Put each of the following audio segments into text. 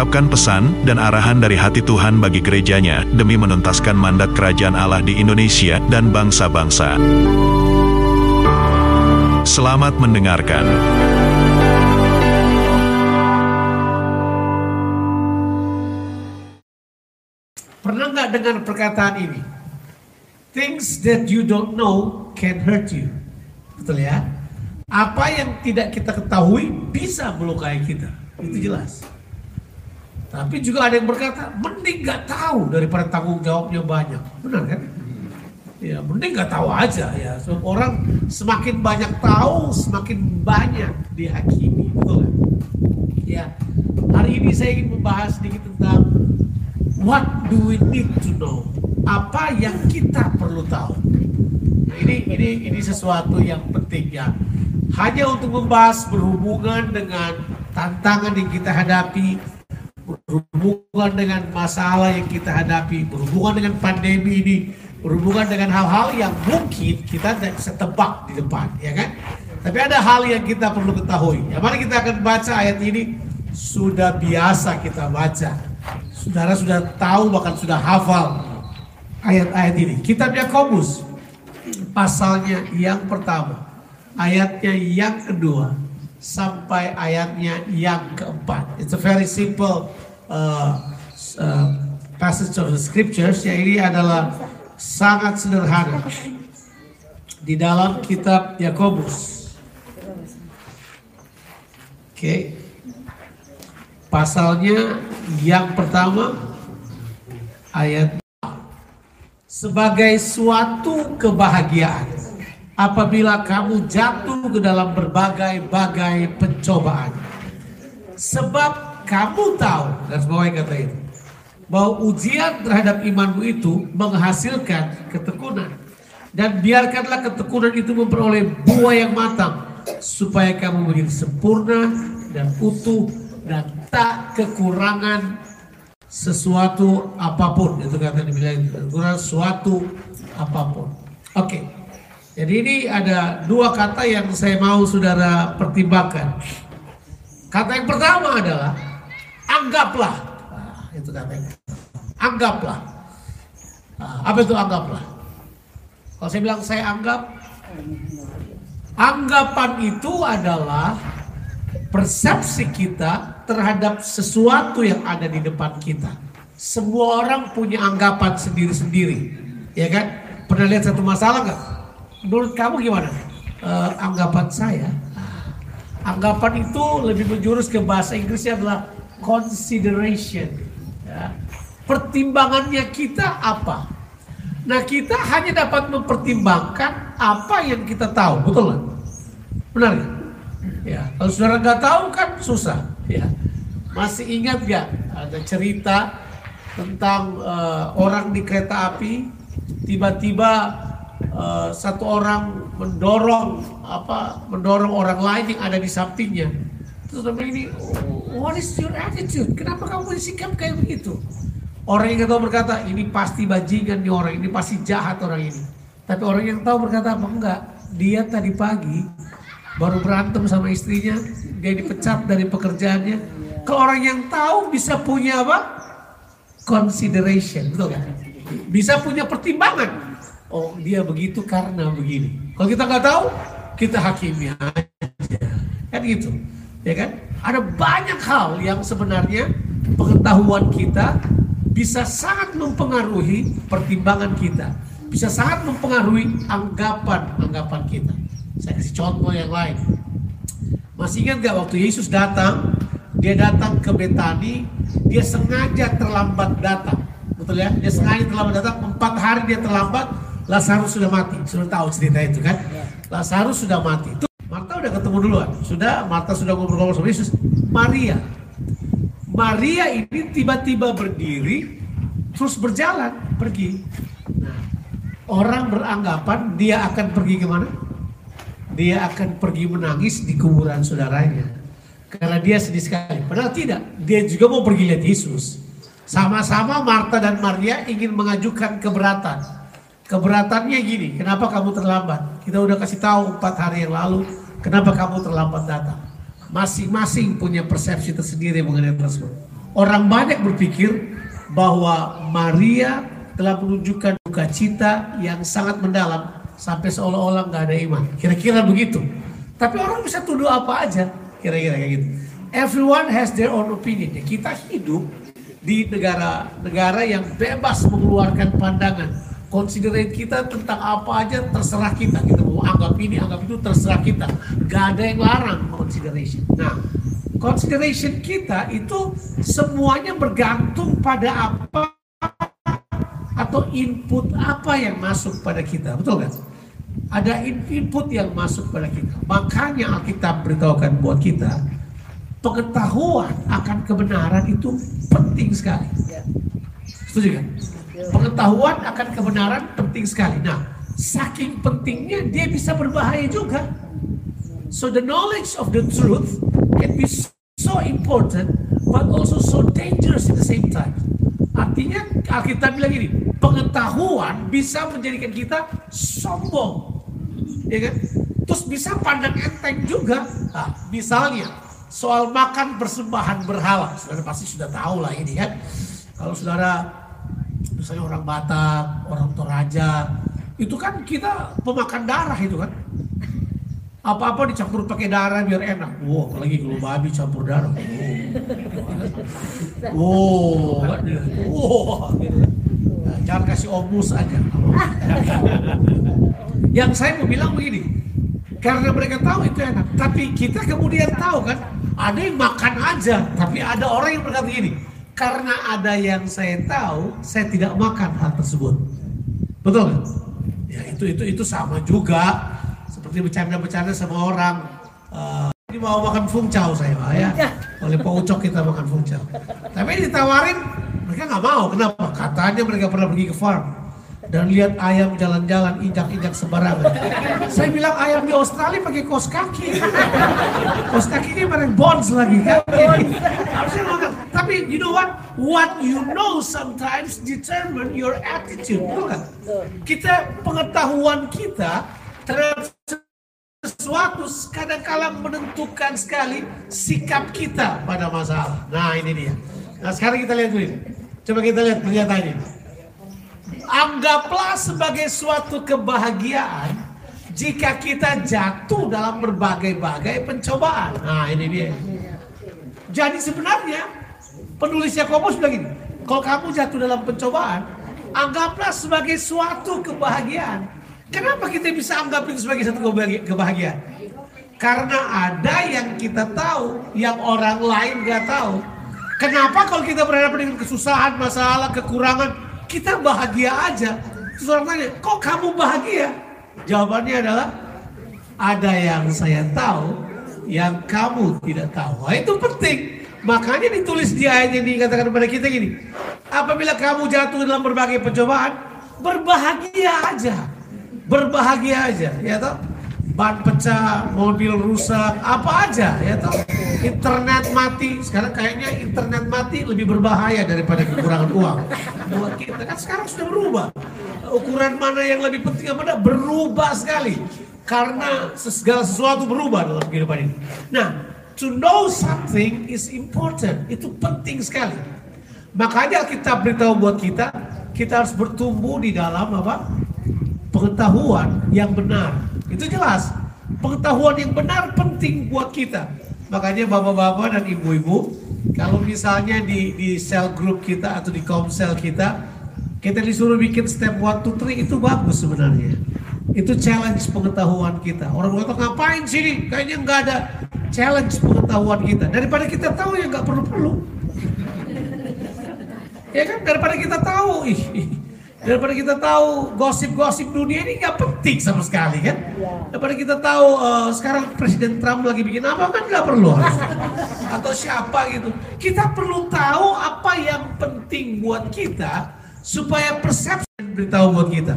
mengungkapkan pesan dan arahan dari hati Tuhan bagi gerejanya demi menuntaskan mandat kerajaan Allah di Indonesia dan bangsa-bangsa. Selamat mendengarkan. Pernah nggak dengar perkataan ini? Things that you don't know can hurt you. Betul ya? Apa yang tidak kita ketahui bisa melukai kita. Itu jelas. Tapi juga ada yang berkata, mending nggak tahu daripada tanggung jawabnya banyak. Benar kan? Ya, mending nggak tahu aja ya. So, orang semakin banyak tahu, semakin banyak dihakimi. Betul kan? Ya, hari ini saya ingin membahas sedikit tentang what do we need to know? Apa yang kita perlu tahu? Nah, ini ini ini sesuatu yang penting ya. Hanya untuk membahas berhubungan dengan tantangan yang kita hadapi, berhubungan dengan masalah yang kita hadapi, berhubungan dengan pandemi ini, berhubungan dengan hal-hal yang mungkin kita tidak bisa tebak di depan, ya kan? Tapi ada hal yang kita perlu ketahui. Ya, mari kita akan baca ayat ini. Sudah biasa kita baca. Saudara sudah tahu bahkan sudah hafal ayat-ayat ini. Kitab Yakobus pasalnya yang pertama, ayatnya yang kedua sampai ayatnya yang keempat. It's a very simple uh, uh, passage of the scriptures. Ya ini adalah sangat sederhana di dalam kitab Yakobus. Oke. Okay. Pasalnya yang pertama ayat sebagai suatu kebahagiaan apabila kamu jatuh ke dalam berbagai-bagai pencobaan. Sebab kamu tahu, dan semua kata itu, bahwa ujian terhadap imanmu itu menghasilkan ketekunan. Dan biarkanlah ketekunan itu memperoleh buah yang matang, supaya kamu menjadi sempurna dan utuh dan tak kekurangan sesuatu apa pun. Itu kata dibilang, kekurangan sesuatu apa pun. Oke. Okay. Jadi ini ada dua kata yang saya mau saudara pertimbangkan. Kata yang pertama adalah anggaplah. Nah, itu katanya. Anggaplah. Nah, apa itu anggaplah? Kalau saya bilang saya anggap, anggapan itu adalah persepsi kita terhadap sesuatu yang ada di depan kita. Semua orang punya anggapan sendiri-sendiri, ya kan? Pernah lihat satu masalah nggak? Menurut kamu gimana? Uh, anggapan saya, anggapan itu lebih menjurus ke bahasa Inggrisnya adalah consideration. Ya. Pertimbangannya kita apa? Nah kita hanya dapat mempertimbangkan apa yang kita tahu, betul nggak? Benar ya? Ya, kalau saudara nggak tahu kan susah. Ya, masih ingat nggak ada cerita tentang uh, orang di kereta api tiba-tiba uh, satu orang mendorong apa mendorong orang lain yang ada di sampingnya terus ini what is your attitude? Kenapa kamu bersikap kayak begitu? Orang yang tahu berkata ini pasti bajingan nih orang ini pasti jahat orang ini. Tapi orang yang tahu berkata apa enggak? Dia tadi pagi baru berantem sama istrinya dia dipecat dari pekerjaannya. Kalau orang yang tahu bisa punya apa? Consideration betul kan bisa punya pertimbangan. Oh dia begitu karena begini. Kalau kita nggak tahu, kita hakimi aja. Kan gitu. Ya kan? Ada banyak hal yang sebenarnya pengetahuan kita bisa sangat mempengaruhi pertimbangan kita. Bisa sangat mempengaruhi anggapan-anggapan kita. Saya kasih contoh yang lain. Masih ingat gak waktu Yesus datang, dia datang ke Betani, dia sengaja terlambat datang. Betul ya? Dia sengaja terlambat datang, empat hari dia terlambat, Lazarus sudah mati. Sudah tahu cerita itu kan? Lazarus sudah mati. Marta udah ketemu duluan. Sudah, Marta sudah ngobrol-ngobrol sama Yesus. Maria. Maria ini tiba-tiba berdiri, terus berjalan, pergi. Nah, orang beranggapan dia akan pergi ke mana? Dia akan pergi menangis di kuburan saudaranya. Karena dia sedih sekali. Padahal tidak. Dia juga mau pergi lihat Yesus. Sama-sama Marta dan Maria ingin mengajukan keberatan. Keberatannya gini, kenapa kamu terlambat? Kita udah kasih tahu empat hari yang lalu, kenapa kamu terlambat datang? Masing-masing punya persepsi tersendiri mengenai tersebut. Orang banyak berpikir bahwa Maria telah menunjukkan duka cita yang sangat mendalam sampai seolah-olah nggak ada iman. Kira-kira begitu. Tapi orang bisa tuduh apa aja, kira-kira kayak gitu. Everyone has their own opinion. Ya, kita hidup di negara-negara yang bebas mengeluarkan pandangan. Considerate kita tentang apa aja terserah kita. Kita mau anggap ini, anggap itu terserah kita. Gak ada yang larang consideration. Nah, consideration kita itu semuanya bergantung pada apa atau input apa yang masuk pada kita. Betul kan? Ada input yang masuk pada kita. Makanya Alkitab beritahukan buat kita, pengetahuan akan kebenaran itu penting sekali. Setuju kan? Pengetahuan akan kebenaran penting sekali. Nah, saking pentingnya dia bisa berbahaya juga. So the knowledge of the truth can be so important but also so dangerous at the same time. Artinya Alkitab bilang ini, pengetahuan bisa menjadikan kita sombong. Ya kan? Terus bisa pandang enteng juga. Nah, misalnya soal makan persembahan berhala. Saudara pasti sudah tahu lah ini kan. Kalau saudara misalnya orang Batak, orang Toraja, itu kan kita pemakan darah itu kan. Apa-apa dicampur pakai darah biar enak. Wow, apalagi kalau babi campur darah. Wow, wow, wow. Nah, jangan kasih omus aja. Yang saya mau bilang begini, karena mereka tahu itu enak, tapi kita kemudian tahu kan, ada yang makan aja, tapi ada orang yang berkata gini, karena ada yang saya tahu, saya tidak makan hal tersebut. Betul kan? Ya itu itu itu sama juga seperti bercanda-bercanda sama orang. Uh, ini mau makan fungcau saya pak ya. Oleh Pak Ucok kita makan fungcau. Tapi ditawarin mereka nggak mau. Kenapa? Katanya mereka pernah pergi ke farm dan lihat ayam jalan-jalan injak-injak sembarangan. Saya bilang ayam di Australia pakai kos kaki. Kos kaki ini bareng bonds lagi. Harusnya. Tapi you know what? What you know sometimes determine your attitude. Bukan? Kita pengetahuan kita terhadap sesuatu kadang-kala menentukan sekali sikap kita pada masalah. Nah ini dia. Nah sekarang kita lihat dulu. Coba kita lihat pernyataan ini. Anggaplah sebagai suatu kebahagiaan jika kita jatuh dalam berbagai-bagai pencobaan. Nah ini dia. Jadi sebenarnya penulis Yakobus bilang gini, kalau kamu jatuh dalam pencobaan, anggaplah sebagai suatu kebahagiaan. Kenapa kita bisa anggap itu sebagai satu kebahagiaan? Karena ada yang kita tahu, yang orang lain gak tahu. Kenapa kalau kita berhadapan dengan kesusahan, masalah, kekurangan, kita bahagia aja. Terus tanya, kok kamu bahagia? Jawabannya adalah, ada yang saya tahu, yang kamu tidak tahu. Nah, itu penting. Makanya ditulis di ayat yang dikatakan kepada kita gini. Apabila kamu jatuh dalam berbagai pencobaan, berbahagia aja. Berbahagia aja, ya toh? Ban pecah, mobil rusak, apa aja ya toh. Internet mati, sekarang kayaknya internet mati lebih berbahaya daripada kekurangan uang. Buat kita kan sekarang sudah berubah. Ukuran mana yang lebih penting apa berubah sekali. Karena segala sesuatu berubah dalam kehidupan ini. Nah, to know something is important. Itu penting sekali. Makanya kita beritahu buat kita, kita harus bertumbuh di dalam apa? Pengetahuan yang benar itu jelas. Pengetahuan yang benar penting buat kita. Makanya bapak-bapak dan ibu-ibu, kalau misalnya di, di sel group kita atau di komsel kita, kita disuruh bikin step 1, 2, 3 itu bagus sebenarnya. Itu challenge pengetahuan kita. Orang kata ngapain sini? Kayaknya nggak ada challenge pengetahuan kita. Daripada kita tahu ya nggak perlu-perlu. ya kan? Daripada kita tahu, ih Daripada kita tahu gosip-gosip dunia ini nggak penting sama sekali kan. Ya. Daripada kita tahu uh, sekarang Presiden Trump lagi bikin apa kan nggak perlu. Atau siapa gitu. Kita perlu tahu apa yang penting buat kita supaya persepsi beritahu buat kita.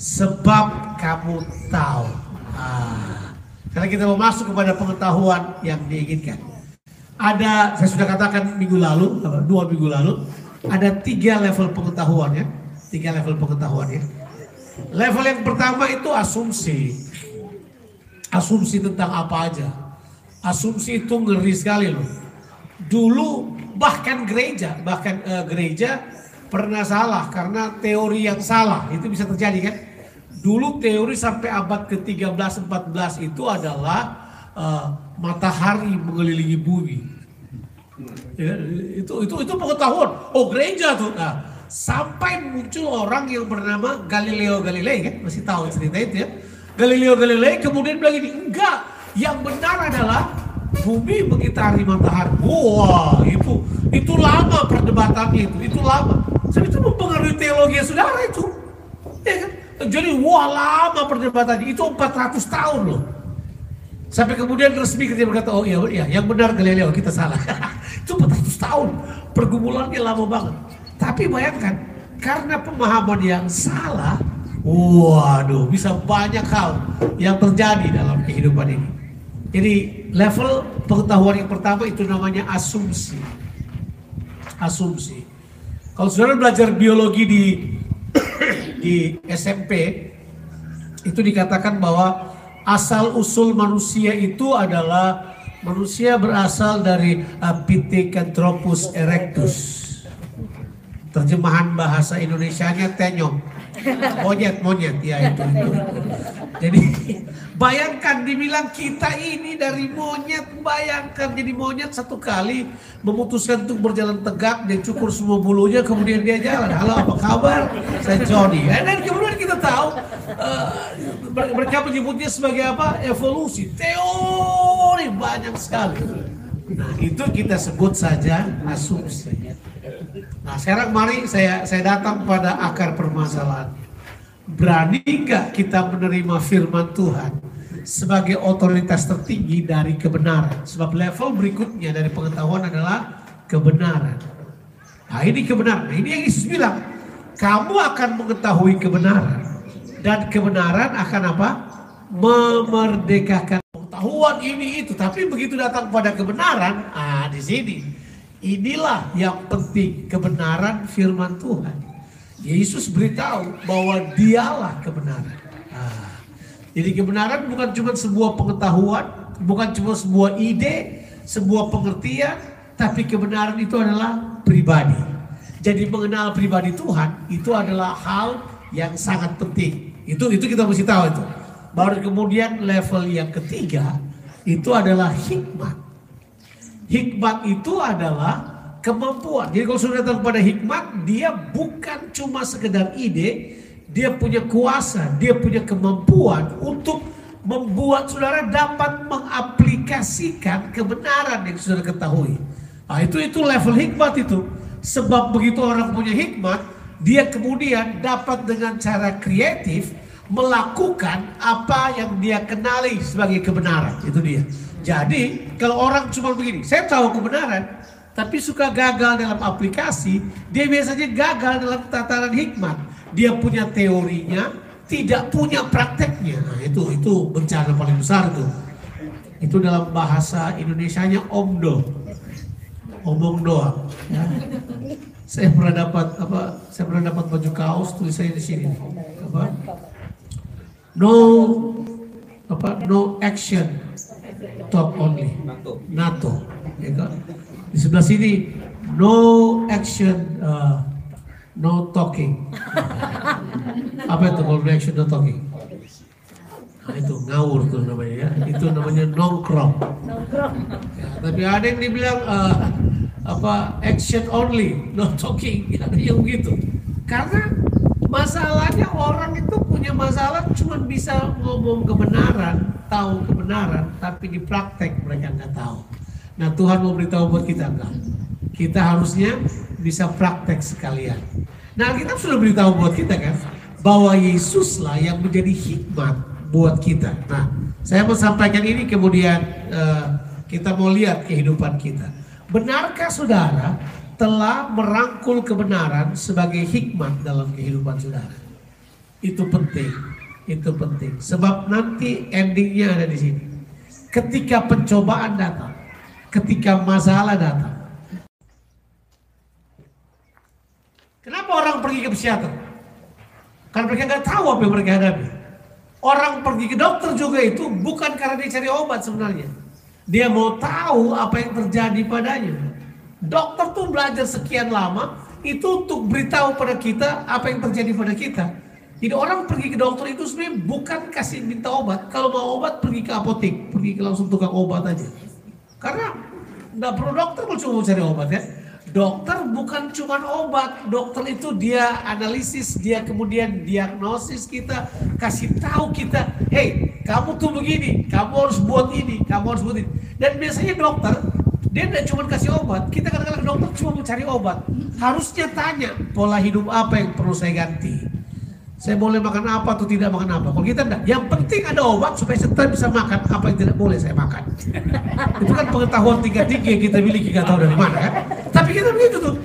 sebab kamu tahu. Ah, karena kita mau masuk kepada pengetahuan yang diinginkan. Ada, saya sudah katakan minggu lalu, dua minggu lalu, ada tiga level pengetahuan ya, tiga level pengetahuan ya. Level yang pertama itu asumsi, asumsi tentang apa aja. Asumsi itu ngeri sekali loh. Dulu bahkan gereja, bahkan uh, gereja pernah salah karena teori yang salah itu bisa terjadi kan. Dulu teori sampai abad ke-13 14 itu adalah uh, matahari mengelilingi bumi. Ya, itu itu itu pengetahuan. Oh gereja tuh. Nah, sampai muncul orang yang bernama Galileo Galilei kan masih tahu cerita itu ya. Galileo Galilei kemudian bilang ini enggak. Yang benar adalah bumi mengitari matahari. Wah itu itu lama perdebatannya itu. Itu lama. Jadi itu mempengaruhi teologi saudara itu. Ya kan? Jadi wah lama perdebatannya. Itu 400 tahun loh. Sampai kemudian resmi kita berkata, oh iya, iya yang benar Galileo, kita salah. itu 400 tahun, pergumulannya lama banget. Tapi bayangkan, karena pemahaman yang salah, waduh bisa banyak hal yang terjadi dalam kehidupan ini. Jadi level pengetahuan yang pertama itu namanya asumsi. Asumsi. Kalau saudara belajar biologi di di SMP, itu dikatakan bahwa asal usul manusia itu adalah manusia berasal dari Pithecanthropus erectus. Terjemahan bahasa Indonesianya tenyong. Monyet, monyet, ya itu, itu. Jadi bayangkan dibilang kita ini dari monyet, bayangkan jadi monyet satu kali memutuskan untuk berjalan tegak, dia cukur semua bulunya, kemudian dia jalan. Halo apa kabar? Saya Johnny. Dan kemudian kita tahu uh, mereka menyebutnya sebagai apa? Evolusi. Teori banyak sekali. Nah itu kita sebut saja asumsi. Nah sekarang mari saya saya datang pada akar permasalahan. Berani nggak kita menerima firman Tuhan sebagai otoritas tertinggi dari kebenaran? Sebab level berikutnya dari pengetahuan adalah kebenaran. Nah ini kebenaran. Nah, ini yang Yesus bilang. Kamu akan mengetahui kebenaran. Dan kebenaran akan apa? Memerdekakan pengetahuan ini itu. Tapi begitu datang pada kebenaran, ah di sini Inilah yang penting kebenaran firman Tuhan. Yesus beritahu bahwa dialah kebenaran. Nah, jadi kebenaran bukan cuma sebuah pengetahuan, bukan cuma sebuah ide, sebuah pengertian, tapi kebenaran itu adalah pribadi. Jadi mengenal pribadi Tuhan itu adalah hal yang sangat penting. Itu itu kita mesti tahu itu. Baru kemudian level yang ketiga itu adalah hikmat. Hikmat itu adalah kemampuan. Jadi kalau sudah datang pada hikmat, dia bukan cuma sekedar ide, dia punya kuasa, dia punya kemampuan untuk membuat saudara dapat mengaplikasikan kebenaran yang saudara ketahui. Nah, itu itu level hikmat itu. Sebab begitu orang punya hikmat, dia kemudian dapat dengan cara kreatif melakukan apa yang dia kenali sebagai kebenaran. Itu dia. Jadi kalau orang cuma begini, saya tahu kebenaran, tapi suka gagal dalam aplikasi, dia biasanya gagal dalam tataran hikmat. Dia punya teorinya, tidak punya prakteknya. Nah, itu itu bencana paling besar tuh. Itu dalam bahasa Indonesianya omdo. Omong doang. Ya. Saya pernah dapat apa? Saya pernah dapat baju kaos tulisannya di sini. Apa? No apa? No action talk only. NATO. NATO. Ya kan? Di sebelah sini no action, uh, no talking. Apa itu kalau no action, no talking? Nah, itu ngawur tuh namanya ya. Itu namanya nongkrong. Ya, tapi ada yang dibilang uh, apa action only, no talking. Ada yang begitu. Karena Masalahnya orang itu punya masalah cuma bisa ngomong kebenaran, tahu kebenaran, tapi di praktek mereka nggak tahu. Nah Tuhan mau beritahu buat kita enggak. Kita harusnya bisa praktek sekalian. Nah kita sudah beritahu buat kita kan, bahwa Yesuslah yang menjadi hikmat buat kita. Nah saya mau sampaikan ini kemudian uh, kita mau lihat kehidupan kita. Benarkah saudara telah merangkul kebenaran sebagai hikmat dalam kehidupan saudara. Itu penting, itu penting. Sebab nanti endingnya ada di sini. Ketika pencobaan datang, ketika masalah datang. Kenapa orang pergi ke psikiater? Karena mereka nggak tahu apa yang mereka hadapi. Orang pergi ke dokter juga itu bukan karena dia cari obat sebenarnya. Dia mau tahu apa yang terjadi padanya. Dokter tuh belajar sekian lama itu untuk beritahu pada kita apa yang terjadi pada kita. Jadi orang pergi ke dokter itu sebenarnya bukan kasih minta obat. Kalau mau obat pergi ke apotek, pergi ke langsung tukang obat aja. Karena nggak perlu dokter kalau cuma mau cari obat ya. Dokter bukan cuma obat, dokter itu dia analisis, dia kemudian diagnosis kita, kasih tahu kita, hey kamu tuh begini, kamu harus buat ini, kamu harus buat ini. Dan biasanya dokter, dia tidak cuma kasih obat, kita kadang-kadang dokter cuma mencari obat. Harusnya tanya pola hidup apa yang perlu saya ganti. Saya boleh makan apa atau tidak makan apa. Kalau kita enggak, yang penting ada obat supaya saya bisa makan apa yang tidak boleh saya makan. Itu kan pengetahuan tingkat tinggi yang kita miliki, kita tahu dari mana kan. Tapi kita begitu tuh.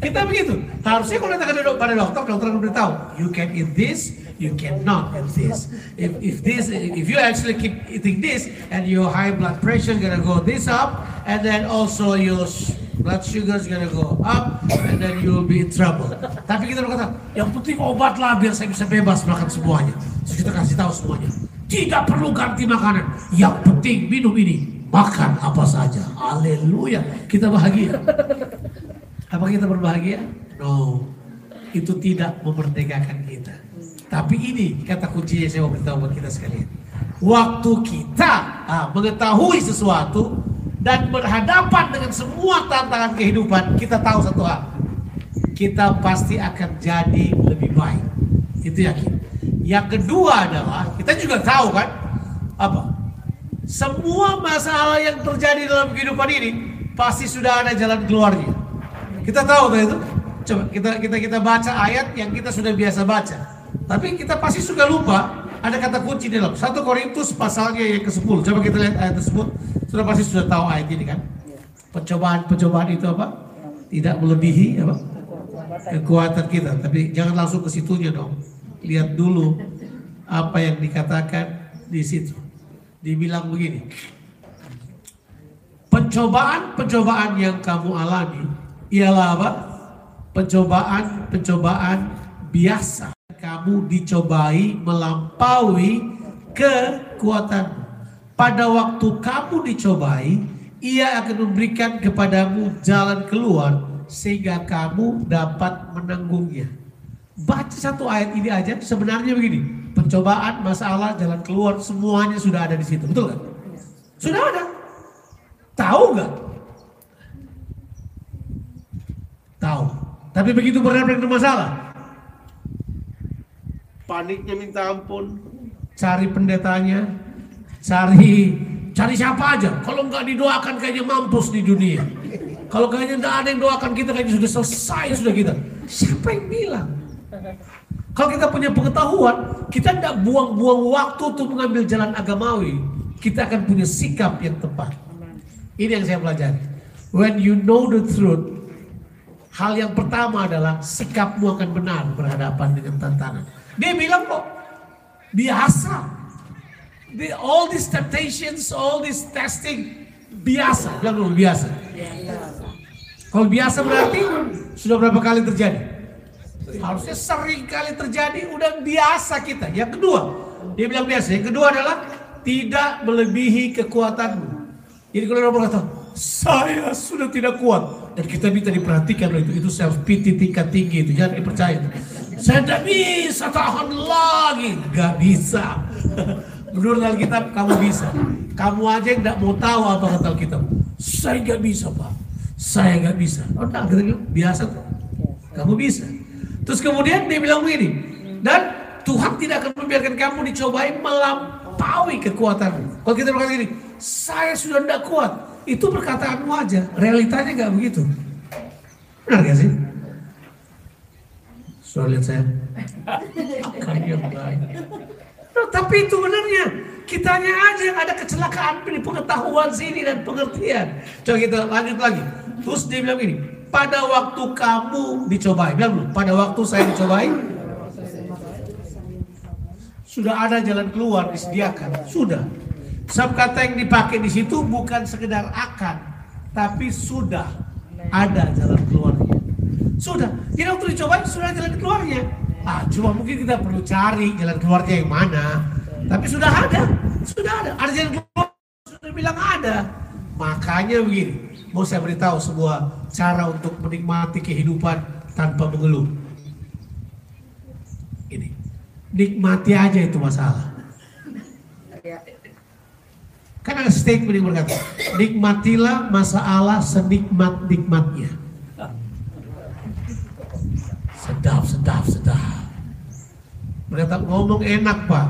Kita begitu. Harusnya kalau kita ke pada dokter, dokter akan beritahu, you can eat this, you cannot eat this. If if this, if you actually keep eating this, and your high blood pressure gonna go this up, and then also your blood sugar is gonna go up and then you will be in trouble. Tapi kita berkata, yang penting obat lah biar saya bisa bebas makan semuanya. Terus kita kasih tahu semuanya. Tidak perlu ganti makanan. Yang penting minum ini. Makan apa saja. Haleluya. Kita bahagia. Apa kita berbahagia? No. Itu tidak memerdekakan kita. Tapi ini kata kuncinya saya mau beritahu buat kita sekalian. Waktu kita ah, mengetahui sesuatu, dan berhadapan dengan semua tantangan kehidupan, kita tahu satu hal. Kita pasti akan jadi lebih baik. Itu yakin. Yang kedua adalah, kita juga tahu kan, apa? Semua masalah yang terjadi dalam kehidupan ini pasti sudah ada jalan keluarnya. Kita tahu kan itu? Coba kita kita kita baca ayat yang kita sudah biasa baca. Tapi kita pasti suka lupa ada kata kunci di dalam 1 Korintus pasalnya yang ke-10. Coba kita lihat ayat tersebut. Sudah pasti sudah tahu ayat ini kan? Pencobaan-pencobaan itu apa? Tidak melebihi apa? Kekuatan kita. Tapi jangan langsung ke situnya dong. Lihat dulu apa yang dikatakan di situ. Dibilang begini. Pencobaan-pencobaan yang kamu alami ialah apa? Pencobaan-pencobaan biasa kamu dicobai melampaui kekuatanmu. Pada waktu kamu dicobai, ia akan memberikan kepadamu jalan keluar sehingga kamu dapat menanggungnya. Baca satu ayat ini aja sebenarnya begini. Pencobaan, masalah, jalan keluar semuanya sudah ada di situ. Betul kan? Sudah ada. Tahu nggak? Tahu. Tapi begitu berhadapan dengan masalah, paniknya minta ampun, cari pendetanya, cari cari siapa aja. Kalau nggak didoakan kayaknya mampus di dunia. Kalau kayaknya nggak ada yang doakan kita kayaknya sudah selesai sudah kita. Siapa yang bilang? Kalau kita punya pengetahuan, kita tidak buang-buang waktu untuk mengambil jalan agamawi. Kita akan punya sikap yang tepat. Ini yang saya pelajari. When you know the truth, hal yang pertama adalah sikapmu akan benar berhadapan dengan tantangan. Dia bilang kok biasa. The, all these temptations, all this testing biasa. Bilang dulu biasa. Kalau biasa berarti sudah berapa kali terjadi? Harusnya sering kali terjadi, udah biasa kita. Yang kedua, dia bilang biasa. Yang kedua adalah tidak melebihi kekuatanmu. Jadi kalau orang berkata, saya sudah tidak kuat. Dan kita minta diperhatikan itu. Itu self pity tingkat tinggi itu. Jangan dipercaya. Saya tidak bisa tahan lagi. Gak bisa. Menurut Alkitab kamu bisa. Kamu aja yang tidak mau tahu apa kata Alkitab. Saya gak bisa Pak. Saya gak bisa. Oh enggak, kita biasa tuh. Kamu bisa. Terus kemudian dia bilang begini. Dan Tuhan tidak akan membiarkan kamu dicobai melampaui kekuatanmu. Kalau kita berkata gini, saya sudah tidak kuat. Itu perkataanmu aja. Realitanya gak begitu. Benar gak sih? Sudah lihat saya? yang baik. No, tapi itu benarnya. Kitanya aja yang ada kecelakaan pengetahuan sini dan pengertian. Coba kita lanjut lagi. Terus dia bilang ini, pada waktu kamu dicobai, bilang dulu, pada waktu saya dicobai, Sudah ada jalan keluar disediakan. Sudah. Sebab kata yang dipakai di situ bukan sekedar akan, tapi sudah ada jalan keluarnya. Sudah. Jadi waktu dicoba sudah jalan keluarnya. Ah, cuma mungkin kita perlu cari jalan keluarnya yang mana. Tapi sudah ada. Sudah ada. Ada jalan keluar. Sudah bilang ada. Makanya begini. Mau saya beritahu sebuah cara untuk menikmati kehidupan tanpa mengeluh. Ini. Nikmati aja itu masalah. Kan ada statement yang berkata, nikmatilah masalah senikmat-nikmatnya. Sedap, sedap, sedap. Berkata ngomong enak pak.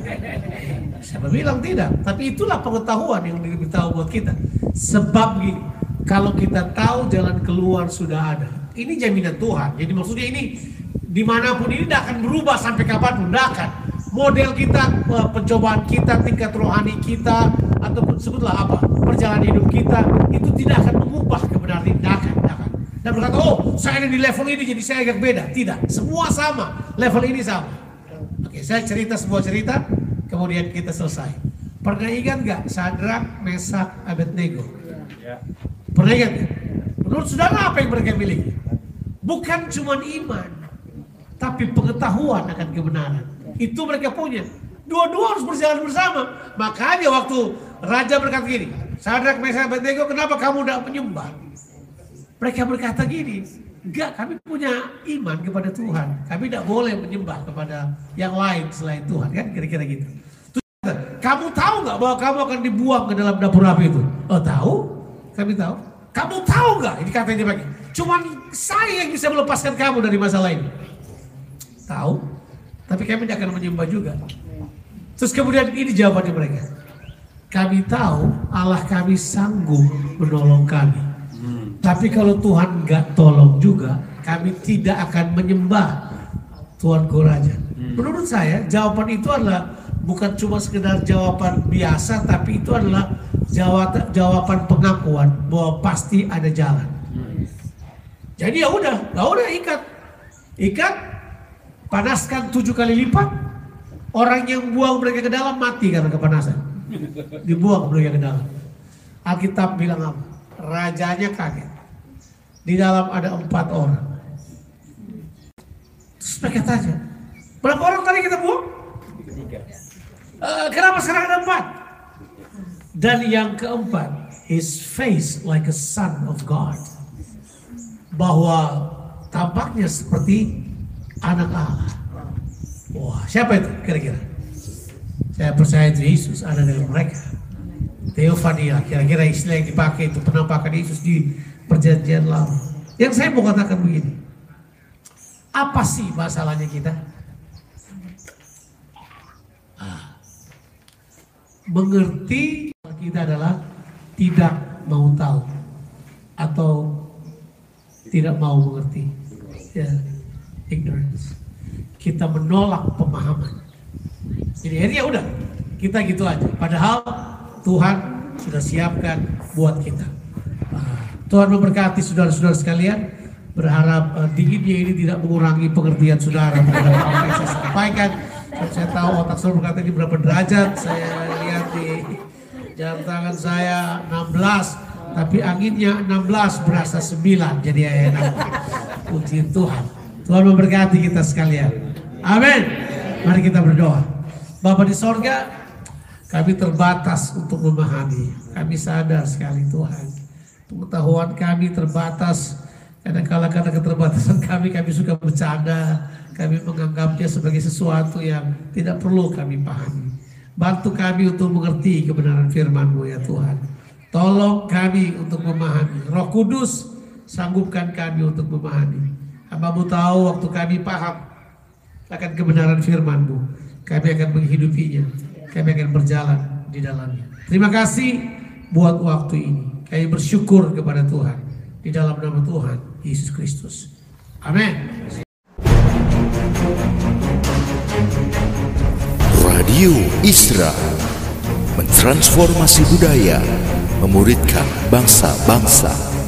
Siapa bilang tidak? Tapi itulah pengetahuan yang diberitahu buat kita. Sebab gini, kalau kita tahu jalan keluar sudah ada. Ini jaminan Tuhan. Jadi maksudnya ini di mana pun ini tidak akan berubah sampai kapan pun, tidak akan model kita, eh, pencobaan kita, tingkat rohani kita, ataupun sebutlah apa, perjalanan hidup kita, itu tidak akan mengubah kebenaran tidak akan, tidak akan. Dan berkata, oh saya ada di level ini jadi saya agak beda. Tidak, semua sama, level ini sama. Oke, saya cerita sebuah cerita, kemudian kita selesai. Pernah ingat nggak Sadrak, Mesak, Abednego? Pernah ingat nggak? Menurut saudara apa yang mereka miliki? Bukan cuma iman, tapi pengetahuan akan kebenaran. Itu mereka punya. Dua-dua harus berjalan bersama. Makanya waktu raja berkata gini, Sadrak, Mesak, Abednego, kenapa kamu tidak menyembah? Mereka berkata gini, enggak kami punya iman kepada Tuhan. Kami tidak boleh menyembah kepada yang lain selain Tuhan. Kan kira-kira gitu. Kamu tahu nggak bahwa kamu akan dibuang ke dalam dapur api itu? Oh tahu, kami tahu. Kamu tahu nggak? Ini katanya pagi. Cuman saya yang bisa melepaskan kamu dari masalah ini. Tahu, tapi kami tidak akan menyembah juga. Terus kemudian ini jawabannya mereka. Kami tahu Allah kami sanggup menolong kami. Tapi kalau Tuhan nggak tolong juga, kami tidak akan menyembah Tuanku Raja. Menurut saya jawaban itu adalah bukan cuma sekedar jawaban biasa, tapi itu adalah jawaban jawaban pengakuan bahwa pasti ada jalan. Jadi ya udah, ya udah ikat, ikat, panaskan tujuh kali lipat. Orang yang buang mereka ke dalam mati karena kepanasan. Dibuang mereka ke dalam. Alkitab bilang apa? Rajanya kaget. Di dalam ada empat orang. Terus mereka tanya, berapa orang tadi kita buang? "Eh, kenapa sekarang ada empat? Dan yang keempat, his face like a son of God. Bahwa tampaknya seperti anak Allah. Wah, siapa itu kira-kira? Saya percaya itu Yesus ada dengan mereka. Theophania, kira-kira istilah yang dipakai itu penampakan Yesus di perjanjian lama. Yang saya mau katakan begini, apa sih masalahnya kita? Ah, mengerti kita adalah tidak mau tahu atau tidak mau mengerti. Ya, ignorance. Kita menolak pemahaman. Jadi akhirnya udah kita gitu aja. Padahal Tuhan sudah siapkan buat kita. Ah, Tuhan memberkati saudara-saudara sekalian. Berharap uh, dinginnya ini tidak mengurangi pengertian saudara terhadap apa yang saya sampaikan. Saya tahu otak saudara berkata ini berapa derajat. Saya lihat di jam tangan saya 16. Tapi anginnya 16 berasa 9. Jadi ya enak. Puji Tuhan. Tuhan memberkati kita sekalian. Amin. Mari kita berdoa. Bapak di sorga, kami terbatas untuk memahami. Kami sadar sekali Tuhan. Pengetahuan kami terbatas. Kadang-kala karena keterbatasan kami, kami suka bercanda. Kami menganggapnya sebagai sesuatu yang tidak perlu kami pahami. Bantu kami untuk mengerti kebenaran firman-Mu ya Tuhan. Tolong kami untuk memahami. Roh Kudus, sanggupkan kami untuk memahami. Hambamu tahu waktu kami paham akan kebenaran firman-Mu. Kami akan menghidupinya. Kami akan berjalan di dalamnya. Terima kasih buat waktu ini. Kami bersyukur kepada Tuhan. Di dalam nama Tuhan, Yesus Kristus. Amin. Radio Isra mentransformasi budaya, memuridkan bangsa-bangsa.